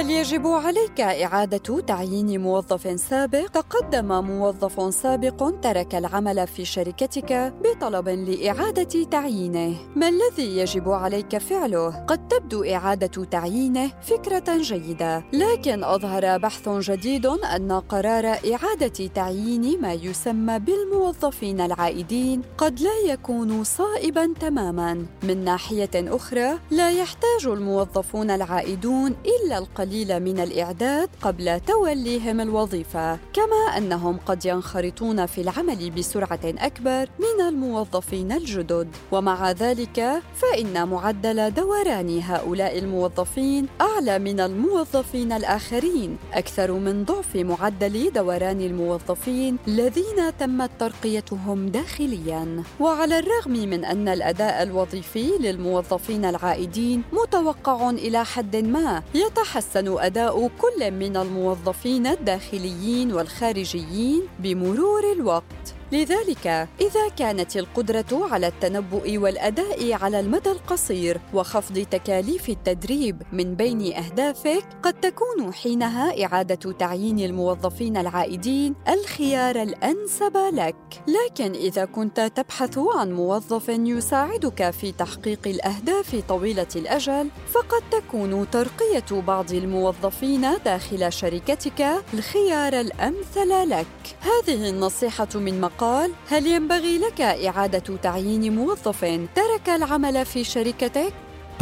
هل يجب عليك إعادة تعيين موظف سابق؟ تقدم موظف سابق ترك العمل في شركتك بطلب لإعادة تعيينه. ما الذي يجب عليك فعله؟ قد تبدو إعادة تعيينه فكرة جيدة، لكن أظهر بحث جديد أن قرار إعادة تعيين ما يسمى بالموظفين العائدين قد لا يكون صائبا تماما. من ناحية أخرى، لا يحتاج الموظفون العائدون إلا القليل القليل من الإعداد قبل توليهم الوظيفة، كما أنهم قد ينخرطون في العمل بسرعة أكبر من الموظفين الجدد، ومع ذلك فإن معدل دوران هؤلاء الموظفين أعلى من الموظفين الآخرين، أكثر من ضعف معدل دوران الموظفين الذين تمت ترقيتهم داخلياً، وعلى الرغم من أن الأداء الوظيفي للموظفين العائدين متوقع إلى حد ما يتحسن يتحسن أداء كل من الموظفين الداخليين والخارجيين بمرور الوقت. لذلك إذا كانت القدرة على التنبؤ والأداء على المدى القصير وخفض تكاليف التدريب من بين أهدافك قد تكون حينها إعادة تعيين الموظفين العائدين الخيار الأنسب لك. لكن إذا كنت تبحث عن موظف يساعدك في تحقيق الأهداف طويلة الأجل فقد تكون ترقية بعض الموظفين داخل شركتك الخيار الأمثل لك. هذه النصيحة من مقال قال هل ينبغي لك إعادة تعيين موظف ترك العمل في شركتك؟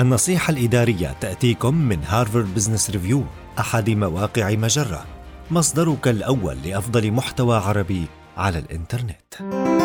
النصيحة الإدارية تأتيكم من هارفارد بزنس ريفيو أحد مواقع مجرة مصدرك الأول لأفضل محتوى عربي على الإنترنت.